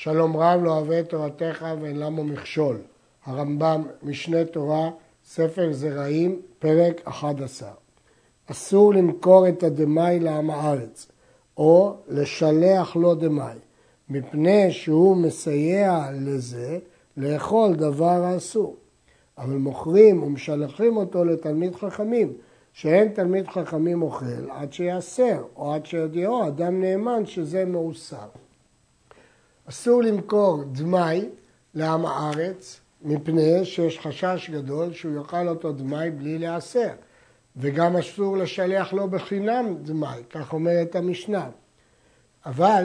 שלום רב לא אוהב את תורתך ואין למו מכשול. הרמב"ם, משנה תורה, ספר זרעים, פרק 11. אסור למכור את הדמאי לעם הארץ, או לשלח לו דמאי, מפני שהוא מסייע לזה לאכול דבר האסור. אבל מוכרים ומשלחים אותו לתלמיד חכמים, שאין תלמיד חכמים אוכל עד שיאסר, או עד שיודיעו אדם נאמן שזה מאוסר. אסור למכור דמאי לעם הארץ, מפני שיש חשש גדול שהוא יאכל אותו דמאי בלי להיאסר. וגם אסור לשלח לו בחינם דמאי, כך אומרת המשנה. אבל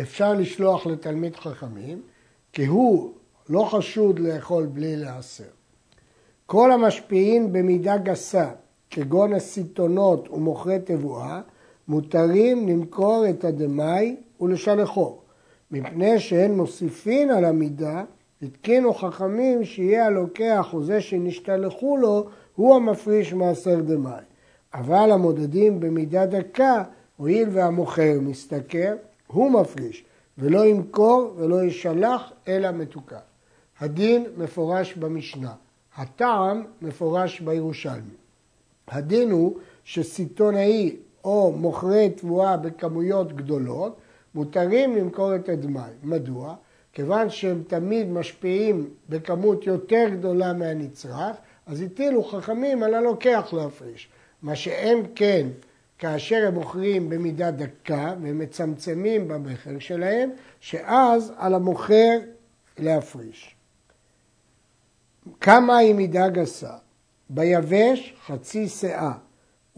אפשר לשלוח לתלמיד חכמים, כי הוא לא חשוד לאכול בלי להיאסר. כל המשפיעים במידה גסה, כגון הסיטונות ומוכרי תבואה, מותרים למכור את הדמאי ולשלחו, מפני שהן מוסיפין על המידה, התקינו חכמים שיהיה הלוקח או זה שנשתלחו לו, הוא המפריש מעשר דמאי. אבל המודדים במידה דקה, הואיל והמוכר משתכר, הוא מפריש, ולא ימכור ולא ישלח, אלא מתוקן. הדין מפורש במשנה, הטעם מפורש בירושלמי. הדין הוא שסיטונאי או מוכרי תבואה בכמויות גדולות, מותרים למכור את הדמאי. מדוע? כיוון שהם תמיד משפיעים בכמות יותר גדולה מהנצרך, אז הטילו חכמים על הלוקח להפריש. מה שאין כן כאשר הם מוכרים במידה דקה והם מצמצמים במכר שלהם, שאז על המוכר להפריש. כמה היא מידה גסה? ביבש חצי שאה,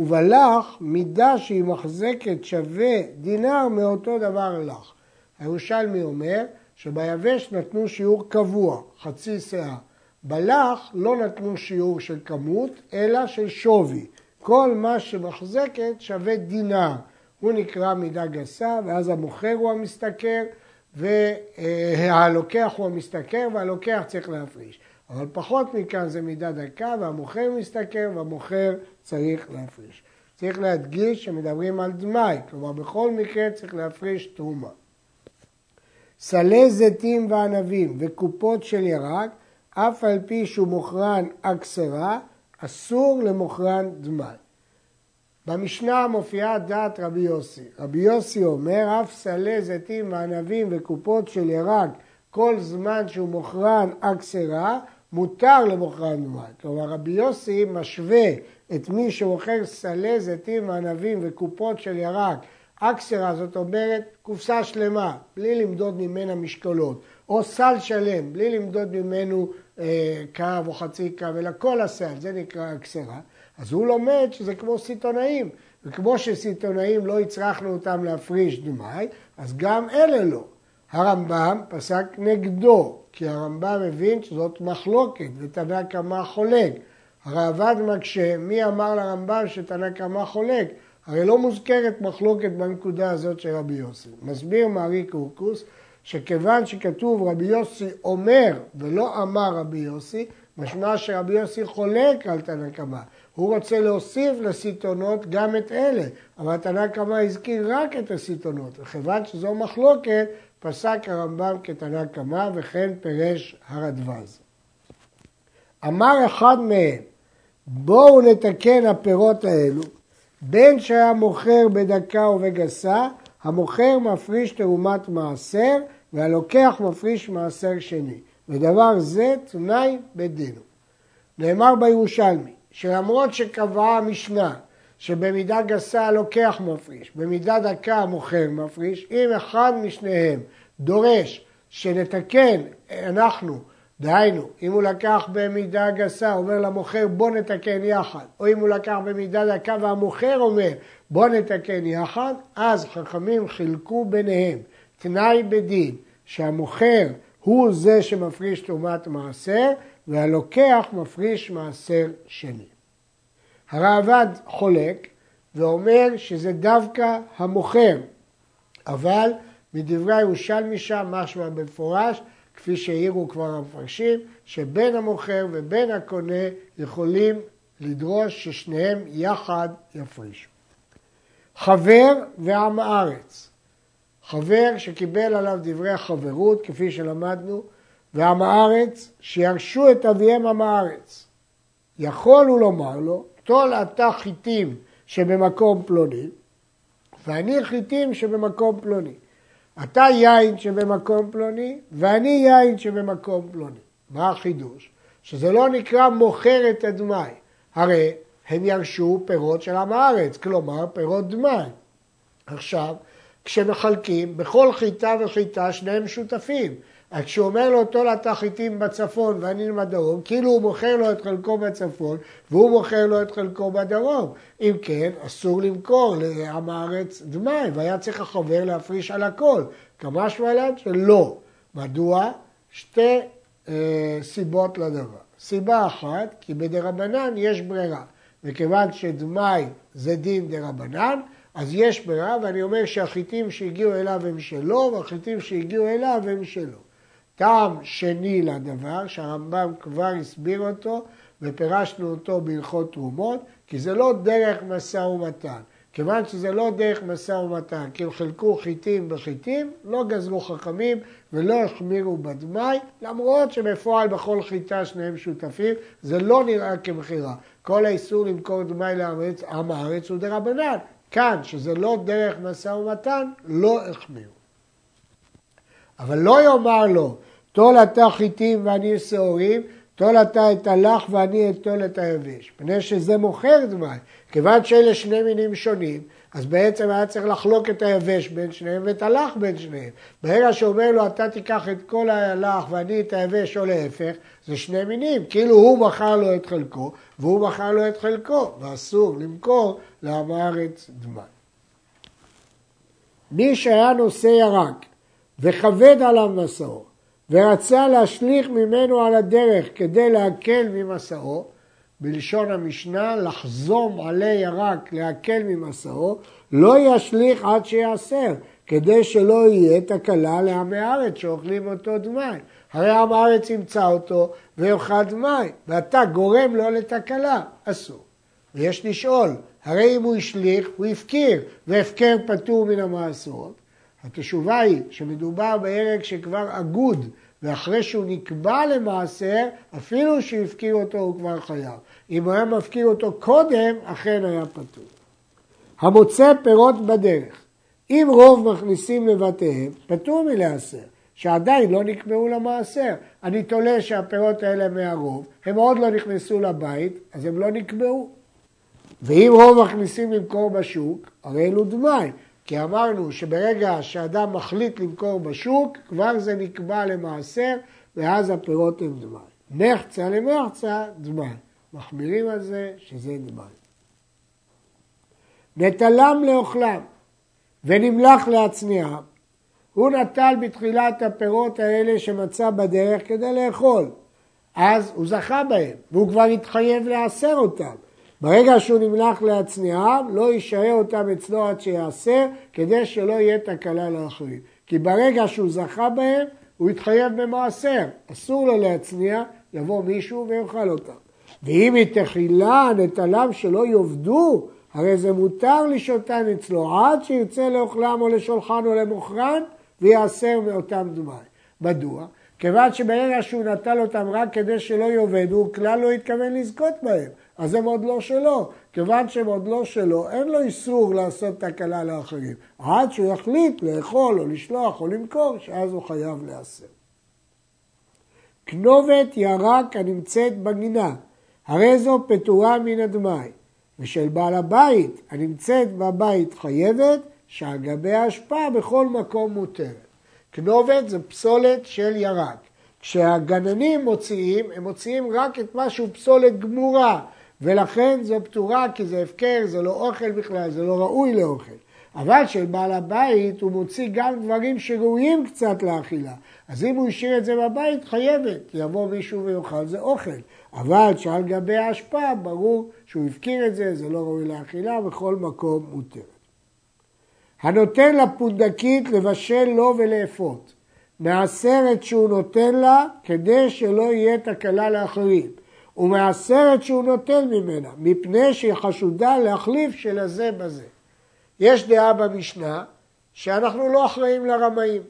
ובלח מידה שהיא מחזקת שווה דינר מאותו דבר לך. הירושלמי אומר שביבש נתנו שיעור קבוע, חצי שאה. בלח לא נתנו שיעור של כמות, אלא של שווי. כל מה שמחזקת שווה דינר. הוא נקרא מידה גסה, ואז המוכר הוא המשתכר, והלוקח הוא המשתכר, והלוקח צריך להפריש. אבל פחות מכאן זה מידה דקה, והמוכר משתכר, והמוכר צריך להפריש. צריך להדגיש שמדברים על דמאי, כלומר בכל מקרה צריך להפריש תרומה. סלי זיתים וענבים וקופות של ירק, אף על פי שהוא מוכרן אקסרה, אסור למוכרן דמאי. במשנה מופיעה דעת רבי יוסי. רבי יוסי אומר, אף סלי זיתים וענבים וקופות של ירק, כל זמן שהוא מוכרן אקסרה, מותר למוכרן דמאי. כלומר, רבי יוסי משווה את מי שמוכר סלי זיתים וענבים וקופות של ירק, אקסרה, זאת אומרת קופסה שלמה, בלי למדוד ממנה משקולות, או סל שלם, בלי למדוד ממנו אה, קו או חצי קו, אלא כל הסל, זה נקרא אקסרה. אז הוא לומד שזה כמו סיטונאים, וכמו שסיטונאים לא הצרכנו אותם להפריש דמאי, אז גם אלה לא. הרמב"ם פסק נגדו, כי הרמב"ם מבין שזאת מחלוקת, ותנא קמא חולק. הראב"ד מקשה, מי אמר לרמב"ם שתנא קמא חולק? הרי לא מוזכרת מחלוקת בנקודה הזאת של רבי יוסי. מסביר מארי קורקוס שכיוון שכתוב רבי יוסי אומר ולא אמר רבי יוסי, משמע שרבי יוסי חולק על תנא קמא. הוא רוצה להוסיף לסיטונות גם את אלה, אבל תנא קמא הזכיר רק את הסיטונות, וכיוון שזו מחלוקת, פסק הרמב"ם כתנא קמא וכן פירש הרדווז. אמר אחד מהם, בואו נתקן הפירות האלו, בין שהיה מוכר בדקה ובגסה, המוכר מפריש תרומת מעשר והלוקח מפריש מעשר שני. ודבר זה תנאי בדינו. נאמר בירושלמי, שלמרות שקבעה המשנה שבמידה גסה הלוקח מפריש, במידה דקה המוכר מפריש, אם אחד משניהם דורש שנתקן אנחנו, דהיינו, אם הוא לקח במידה גסה, אומר למוכר בוא נתקן יחד, או אם הוא לקח במידה דקה והמוכר אומר בוא נתקן יחד, אז חכמים חילקו ביניהם תנאי בדין שהמוכר הוא זה שמפריש תרומת מעשר והלוקח מפריש מעשר שני. הראב"ד חולק ואומר שזה דווקא המוכר, אבל מדברי הירושלמי שם משמע במפורש, כפי שהעירו כבר המפרשים, שבין המוכר ובין הקונה יכולים לדרוש ששניהם יחד יפרישו. חבר ועם הארץ. חבר שקיבל עליו דברי החברות, כפי שלמדנו, ועם הארץ, שירשו את אביהם עם הארץ. יכול הוא לומר לו, טול אתה חיטים שבמקום פלוני, ואני חיטים שבמקום פלוני. אתה יין שבמקום פלוני, ואני יין שבמקום פלוני. מה החידוש? שזה לא נקרא מוכר את הדמאי. הרי הם ירשו פירות של עם הארץ, כלומר פירות דמאי. עכשיו, כשמחלקים, בכל חיטה וחיטה שניהם שותפים. אז כשהוא אומר לו טול אתה חיטים בצפון ואני בדרום, כאילו הוא מוכר לו את חלקו בצפון והוא מוכר לו את חלקו בדרום. אם כן, אסור למכור לעם הארץ דמי, והיה צריך החבר להפריש על הכל. כמשמע להם שלא. מדוע? שתי אה, סיבות לדבר. סיבה אחת, כי בדרבנן יש ברירה. וכיוון שדמי זה דין דרבנן, אז יש ברירה, ואני אומר שהחיטים שהגיעו אליו הם שלו, והחיטים שהגיעו אליו הם שלו. טעם שני לדבר, שהרמב"ם כבר הסביר אותו, ופירשנו אותו בהלכות תרומות, כי זה לא דרך משא ומתן. כיוון שזה לא דרך משא ומתן, כי הם חילקו חיטים בחיטים, לא גזרו חכמים ולא החמירו בדמאי, למרות שבפועל בכל חיטה שניהם שותפים, זה לא נראה כמכירה. כל האיסור למכור דמאי לעם הארץ הוא דרבנן. כאן, שזה לא דרך משא ומתן, לא החמירו. אבל לא יאמר לו, טול אתה חיטים ואני שעורים, טול אתה את הלח ואני אטול את היבש. מפני שזה מוכר דמי. כיוון שאלה שני מינים שונים, אז בעצם היה צריך לחלוק את היבש בין שניהם ואת הלח בין שניהם. ברגע שאומר לו אתה תיקח את כל הלח ואני את היבש או להפך, זה שני מינים. כאילו הוא מכר לו את חלקו והוא מכר לו את חלקו, ואסור למכור לעם הארץ דמי. מי שהיה נושא ירק וכבד עליו מסעו ורצה להשליך ממנו על הדרך כדי להקל ממסעו, בלשון המשנה, לחזום עלי ירק להקל ממסעו, לא ישליך עד שיעשר, כדי שלא יהיה תקלה לעמי הארץ שאוכלים אותו דמי. הרי עם הארץ ימצא אותו ויאכל דמי, ואתה גורם לו לתקלה, אסור. ויש לשאול, הרי אם הוא השליך, הוא הפקיר, והפקר פטור מן המעשרות. התשובה היא שמדובר בהרג שכבר אגוד, ואחרי שהוא נקבע למעשר, אפילו שהפקיר אותו הוא כבר חייב. אם הוא היה מפקיר אותו קודם, אכן היה פטור. המוצא פירות בדרך. אם רוב מכניסים לבתיהם, פטור מלהסר, שעדיין לא נקבעו למעשר. אני תולה שהפירות האלה מהרוב, הם עוד לא נכנסו לבית, אז הם לא נקבעו. ואם רוב מכניסים למכור בשוק, הרי אלו דמי. כי אמרנו שברגע שאדם מחליט למכור בשוק, כבר זה נקבע למעשר, ואז הפירות הם דמי. נחצה למחצה, דמי. מחמירים על זה שזה דמי. נטלם לאוכלם ונמלח להצניעם. הוא נטל בתחילת הפירות האלה שמצא בדרך כדי לאכול. אז הוא זכה בהם, והוא כבר התחייב לעשר אותם. ברגע שהוא נמלח להצניעם, לא יישאר אותם אצלו עד שיעשר, כדי שלא יהיה תקלה לאחרים. כי ברגע שהוא זכה בהם, הוא יתחייב במעשר. אסור לו להצניע, יבוא מישהו ויאכל אותם. ואם היא תחילה נטלם שלא יאבדו, הרי זה מותר לשאותן אצלו עד שירצה לאוכלם או לשולחן או למוכרן ויעשר מאותם דמי. מדוע? כיוון שברגע שהוא נטל אותם רק כדי שלא יאבדו, הוא כלל לא התכוון לזכות בהם. אז הם עוד לא שלו. כיוון שהם עוד לא שלו, אין לו איסור לעשות תקלה לאחרים. עד שהוא יחליט לאכול או לשלוח או למכור, שאז הוא חייב להסר. כנובת ירק הנמצאת בגינה, הרי זו פטורה מן הדמאי, ושל בעל הבית הנמצאת בבית חייבת, שעל גבי ההשפעה בכל מקום מותרת. כנובת זה פסולת של ירק. כשהגננים מוציאים, הם מוציאים רק את מה שהוא פסולת גמורה, ולכן זו פטורה כי זה הפקר, זה לא אוכל בכלל, זה לא ראוי לאוכל. אבל של בעל הבית הוא מוציא גם דברים שראויים קצת לאכילה. אז אם הוא השאיר את זה בבית, חייבת, יבוא מישהו ויאכל, זה אוכל. אבל שעל גבי ההשפעה, ברור שהוא הפקיר את זה, זה לא ראוי לאכילה, בכל מקום מותרת. הנותן לפונדקית לבשל לו ולאפות, מעשרת שהוא נותן לה כדי שלא יהיה תקלה לאחרים. ומעשרת שהוא נוטל ממנה, מפני שהיא חשודה להחליף של הזה בזה. יש דעה במשנה שאנחנו לא אחראים לרמאים.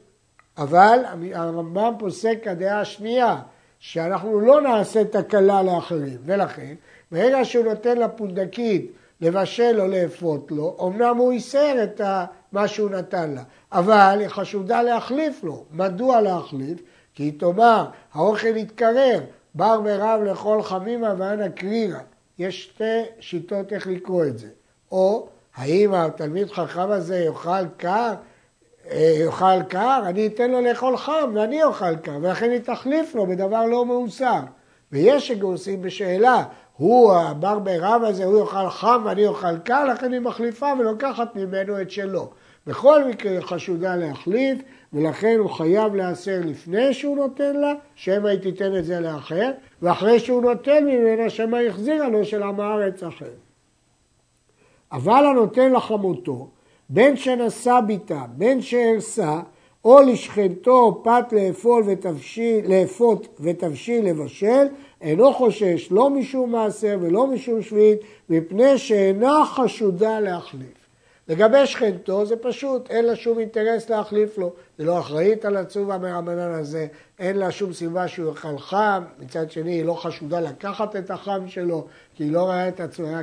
אבל הרמב"ם פוסק כדעה השנייה, שאנחנו לא נעשה תקלה לאחרים, ולכן ברגע שהוא נותן לפונדקית לבשל או לאפות לו, אמנם הוא איסר את מה שהוא נתן לה, אבל היא חשודה להחליף לו. מדוע להחליף? כי היא תאמר, האוכל יתקרר, בר ורב לאכול חמימה ואנא קרירה. יש שתי שיטות איך לקרוא את זה. או, האם התלמיד חכם הזה יאכל קר? אה, יאכל קר, אני אתן לו לאכול חם ואני אוכל קר, ולכן היא תחליף לו בדבר לא מאוסר. ויש שגורסים בשאלה, הוא, הבר ברב הזה, הוא יאכל חם ואני אוכל קר, לכן היא מחליפה ולוקחת ממנו את שלו. בכל מקרה חשודה להחליף, ולכן הוא חייב להיאסר לפני שהוא נותן לה, שמא היא תיתן את זה לאחר, ואחרי שהוא נותן ממנה, שמא החזירה לו של עם הארץ אחר. אבל הנותן לחמותו, בין שנשא ביתה, בין שהרסה, או לשכנתו פת לאפול ותבשיל, לאפות ותבשיל לבשל, אינו חושש לא משום מעשר ולא משום שביעית, מפני שאינה חשודה להחליף. לגבי שכנתו זה פשוט, אין לה שום אינטרס להחליף לו. זה לא אחראית על הצובה מרבנן הזה, אין לה שום סיבה שהוא יאכל חם, מצד שני היא לא חשודה לקחת את החם שלו, כי היא לא רואה את עצמה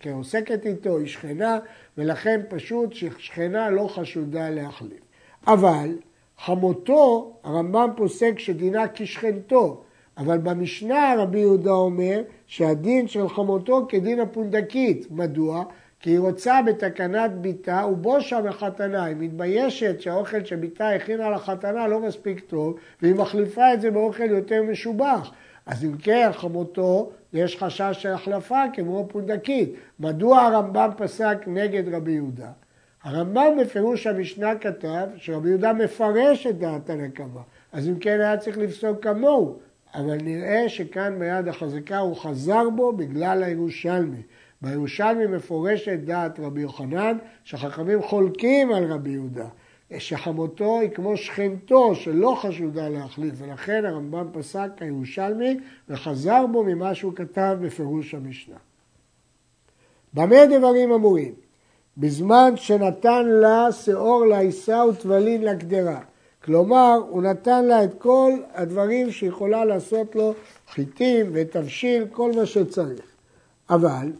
כעוסקת איתו, היא שכנה, ולכן פשוט שכנה לא חשודה להחליף. אבל חמותו, הרמב"ם פוסק שדינה כשכנתו, אבל במשנה רבי יהודה אומר שהדין של חמותו כדין הפונדקית. מדוע? כי היא רוצה בתקנת ביתה ובושה בחתנה, היא מתביישת שהאוכל שביתה הכינה לחתנה לא מספיק טוב והיא מחליפה את זה באוכל יותר משובח. אז אם כן, חמותו, יש חשש של החלפה כמו פונדקית. מדוע הרמב"ם פסק נגד רבי יהודה? הרמב"ם בפירוש המשנה כתב שרבי יהודה מפרש את דעת הנקמה, אז אם כן היה צריך לפסוק כמוהו, אבל נראה שכאן ביד החזקה הוא חזר בו בגלל הירושלמי. בירושלמי מפורשת דעת רבי יוחנן, שחכמים חולקים על רבי יהודה, שחמותו היא כמו שכנתו שלא חשודה להחליף, ולכן הרמב"ם פסק הירושלמי וחזר בו ממה שהוא כתב בפירוש המשנה. במה דברים אמורים? בזמן שנתן לה שאור לעיסה וטבלין לקדרה. כלומר, הוא נתן לה את כל הדברים שיכולה לעשות לו חיטים ותבשיל, כל מה שצריך. אבל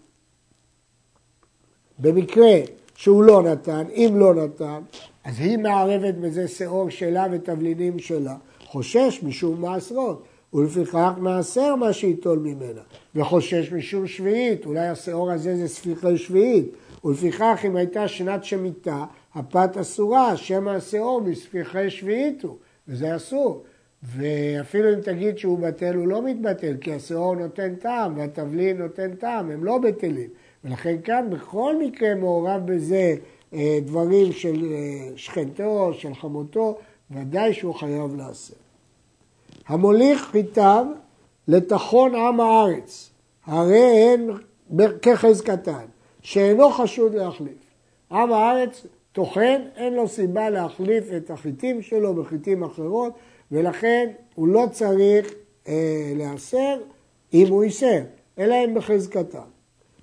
במקרה שהוא לא נתן, אם לא נתן, אז היא מערבת בזה שאור שלה ותבלינים שלה, חושש משום מעשרות, ולפיכך מעשר מה שייטול ממנה, וחושש משום שביעית, אולי השאור הזה זה ספיחי שביעית, ולפיכך אם הייתה שנת שמיטה, הפת אסורה, שמא השאור מספיחי שביעית הוא, וזה אסור. ואפילו אם תגיד שהוא בטל, הוא לא מתבטל, כי השאור נותן טעם והתבלין נותן טעם, הם לא בטלים. ולכן כאן בכל מקרה מעורב בזה אה, דברים של אה, שכנתו, של חמותו, ודאי שהוא חייב לעשות. המוליך חיטב לטחון עם הארץ, הרי הן כחזקתן, שאינו חשוד להחליף. עם הארץ טוחן, אין לו סיבה להחליף את החיטים שלו בחיטים אחרות, ולכן הוא לא צריך אה, להסר אם הוא ייסר, אלא אם בחזקתם.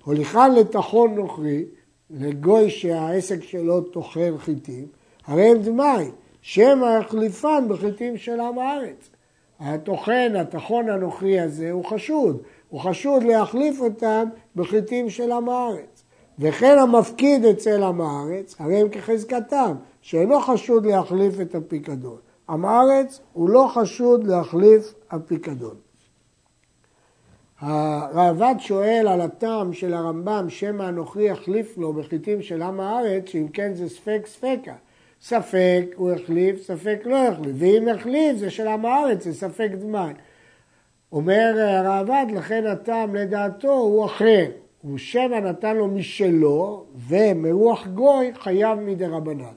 הוליכן לטחון נוכרי, לגוי שהעסק שלו טוחן חיטים, הרי הם דמאי, שמא יחליפן בחיטים של עם הארץ. הטוחן, הטחון הנוכרי הזה, הוא חשוד. הוא חשוד להחליף אותם בחיטים של עם הארץ. וכן המפקיד אצל עם הארץ, הרי הם כחזקתם, שאינו חשוד להחליף את הפיקדון. עם הארץ הוא לא חשוד להחליף הפיקדון. הראב"ד שואל על הטעם של הרמב"ם, שמא הנוכרי יחליף לו בחיטים של עם הארץ, שאם כן זה ספק ספקה. ספק הוא החליף, ספק לא החליף, ואם החליף זה של עם הארץ, זה ספק דמי. אומר הראב"ד, לכן הטעם לדעתו הוא אחר. הוא שמא נתן לו משלו, ומרוח גוי חייב מדי רבנן.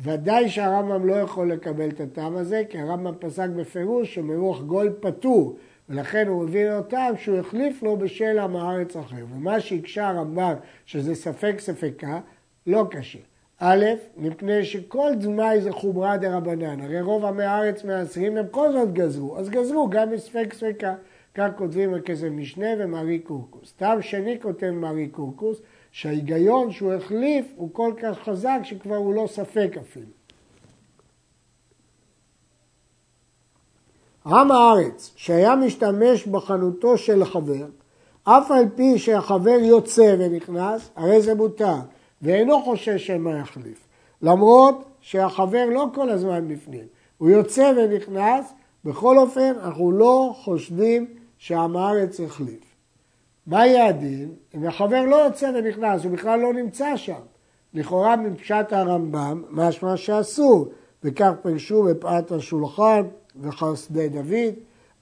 ודאי שהרמב"ם לא יכול לקבל את הטעם הזה, כי הרמב"ם פסק בפירוש שמרוח גוי פטור. ולכן הוא מביא אותם שהוא החליף לו בשל עם הארץ אחר. ומה שהקשה הרמב"ם, שזה ספק ספקה, לא קשה. א', מפני שכל דמאי זה חומרה דה רבנן, הרי רוב עמי הארץ מהעשרים הם כל זאת גזרו, אז גזרו גם מספק ספקה. כך כותבים בכסף משנה ומרי קורקוס. טעם שני כותב מרי קורקוס, שההיגיון שהוא החליף הוא כל כך חזק שכבר הוא לא ספק אפילו. עם הארץ שהיה משתמש בחנותו של חבר, אף על פי שהחבר יוצא ונכנס, הרי זה מותר, ואינו חושש שמא יחליף. למרות שהחבר לא כל הזמן בפנים, הוא יוצא ונכנס, בכל אופן אנחנו לא חושדים שעם הארץ החליף. מה יהיה הדין? אם החבר לא יוצא ונכנס, הוא בכלל לא נמצא שם. לכאורה מפשט הרמב"ם, משמע שאסור, וכך פרשו בפעת השולחן וחסדי דוד,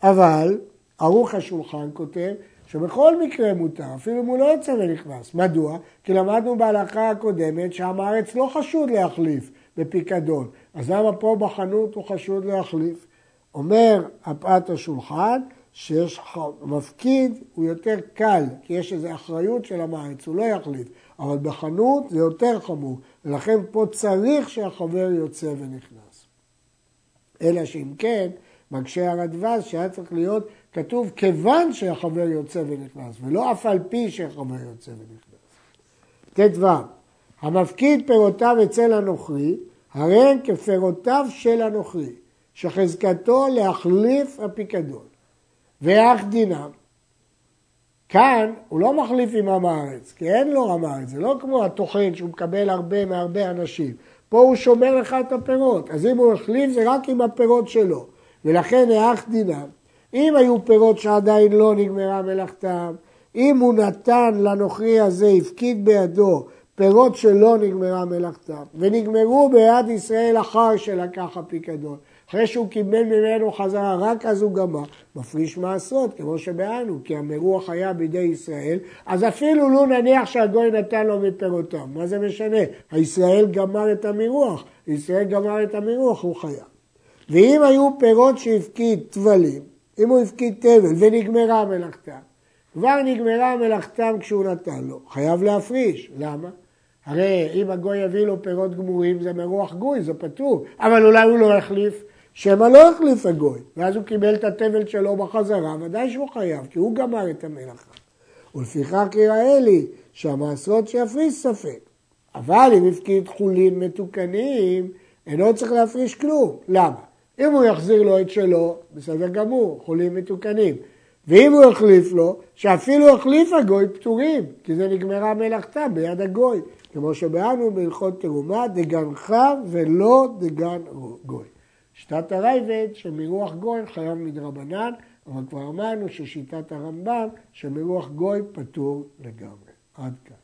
אבל ערוך השולחן כותב שבכל מקרה מותר, אפילו אם הוא לא יוצא ונכנס. מדוע? כי למדנו בהלכה הקודמת שעם הארץ לא חשוד להחליף בפיקדון. אז למה פה בחנות הוא חשוד להחליף? אומר הפעת השולחן שיש מפקיד הוא יותר קל, כי יש איזו אחריות של המארץ, הוא לא יחליף. אבל בחנות זה יותר חמור, ולכן פה צריך שהחבר יוצא ונכנס. אלא שאם כן, מקשה הרדווז שהיה צריך להיות כתוב כיוון שהחבר יוצא ונכנס, ולא אף על פי שהחבר יוצא ונכנס. ט"ו המפקיד פירותיו אצל הנוכרי, הרי הם כפירותיו של הנוכרי, שחזקתו להחליף הפיקדון. ואח דינם. כאן הוא לא מחליף עם עם הארץ, כי אין לו עם הארץ, זה לא כמו הטוחן שהוא מקבל הרבה מהרבה אנשים. פה הוא שומר לך את הפירות, אז אם הוא החליף זה רק עם הפירות שלו. ולכן האח דינם, אם היו פירות שעדיין לא נגמרה מלאכתם, אם הוא נתן לנוכרי הזה, הפקיד בידו פירות שלא נגמרה מלאכתם, ונגמרו ביד ישראל אחר שלקח הפיקדון, אחרי שהוא קיבל ממנו חזרה, רק אז הוא גמר, מפריש מעשרות, כמו שבאנו, כי המרוח היה בידי ישראל, אז אפילו לו נניח שהגוי נתן לו מפירותם, מה זה משנה? הישראל גמר את המרוח, ישראל גמר את המרוח, הוא חייב. ואם היו פירות שהפקיד טבלים, אם הוא הפקיד תבל ונגמרה מלאכתם, כבר נגמרה מלאכתם כשהוא נתן לו, חייב להפריש, למה? הרי אם הגוי יביא לו פירות גמורים זה מרוח גוי, זה פטור, אבל אולי הוא לא יחליף, שמא לא יחליף הגוי, ואז הוא קיבל את התבל שלו בחזרה, ודאי שהוא חייב, כי הוא גמר את המלאכה. ולפיכך יראה לי שהמעשרות שיפריש ספק. אבל אם הפקיד חולין מתוקנים, אינו צריך להפריש כלום. למה? אם הוא יחזיר לו את שלו, בסדר גמור, חולים מתוקנים. ואם הוא יחליף לו, שאפילו יחליף הגוי פטורים, כי זה נגמרה מלאכתה ביד הגוי. כמו שבאנו בהלכות תרומה, דגנך ולא דגן גוי. שיטת הרייבד שמרוח גוי חייב מדרבנן, אבל כבר אמרנו ששיטת הרמב"ם שמרוח גוי פטור לגמרי. עד כאן.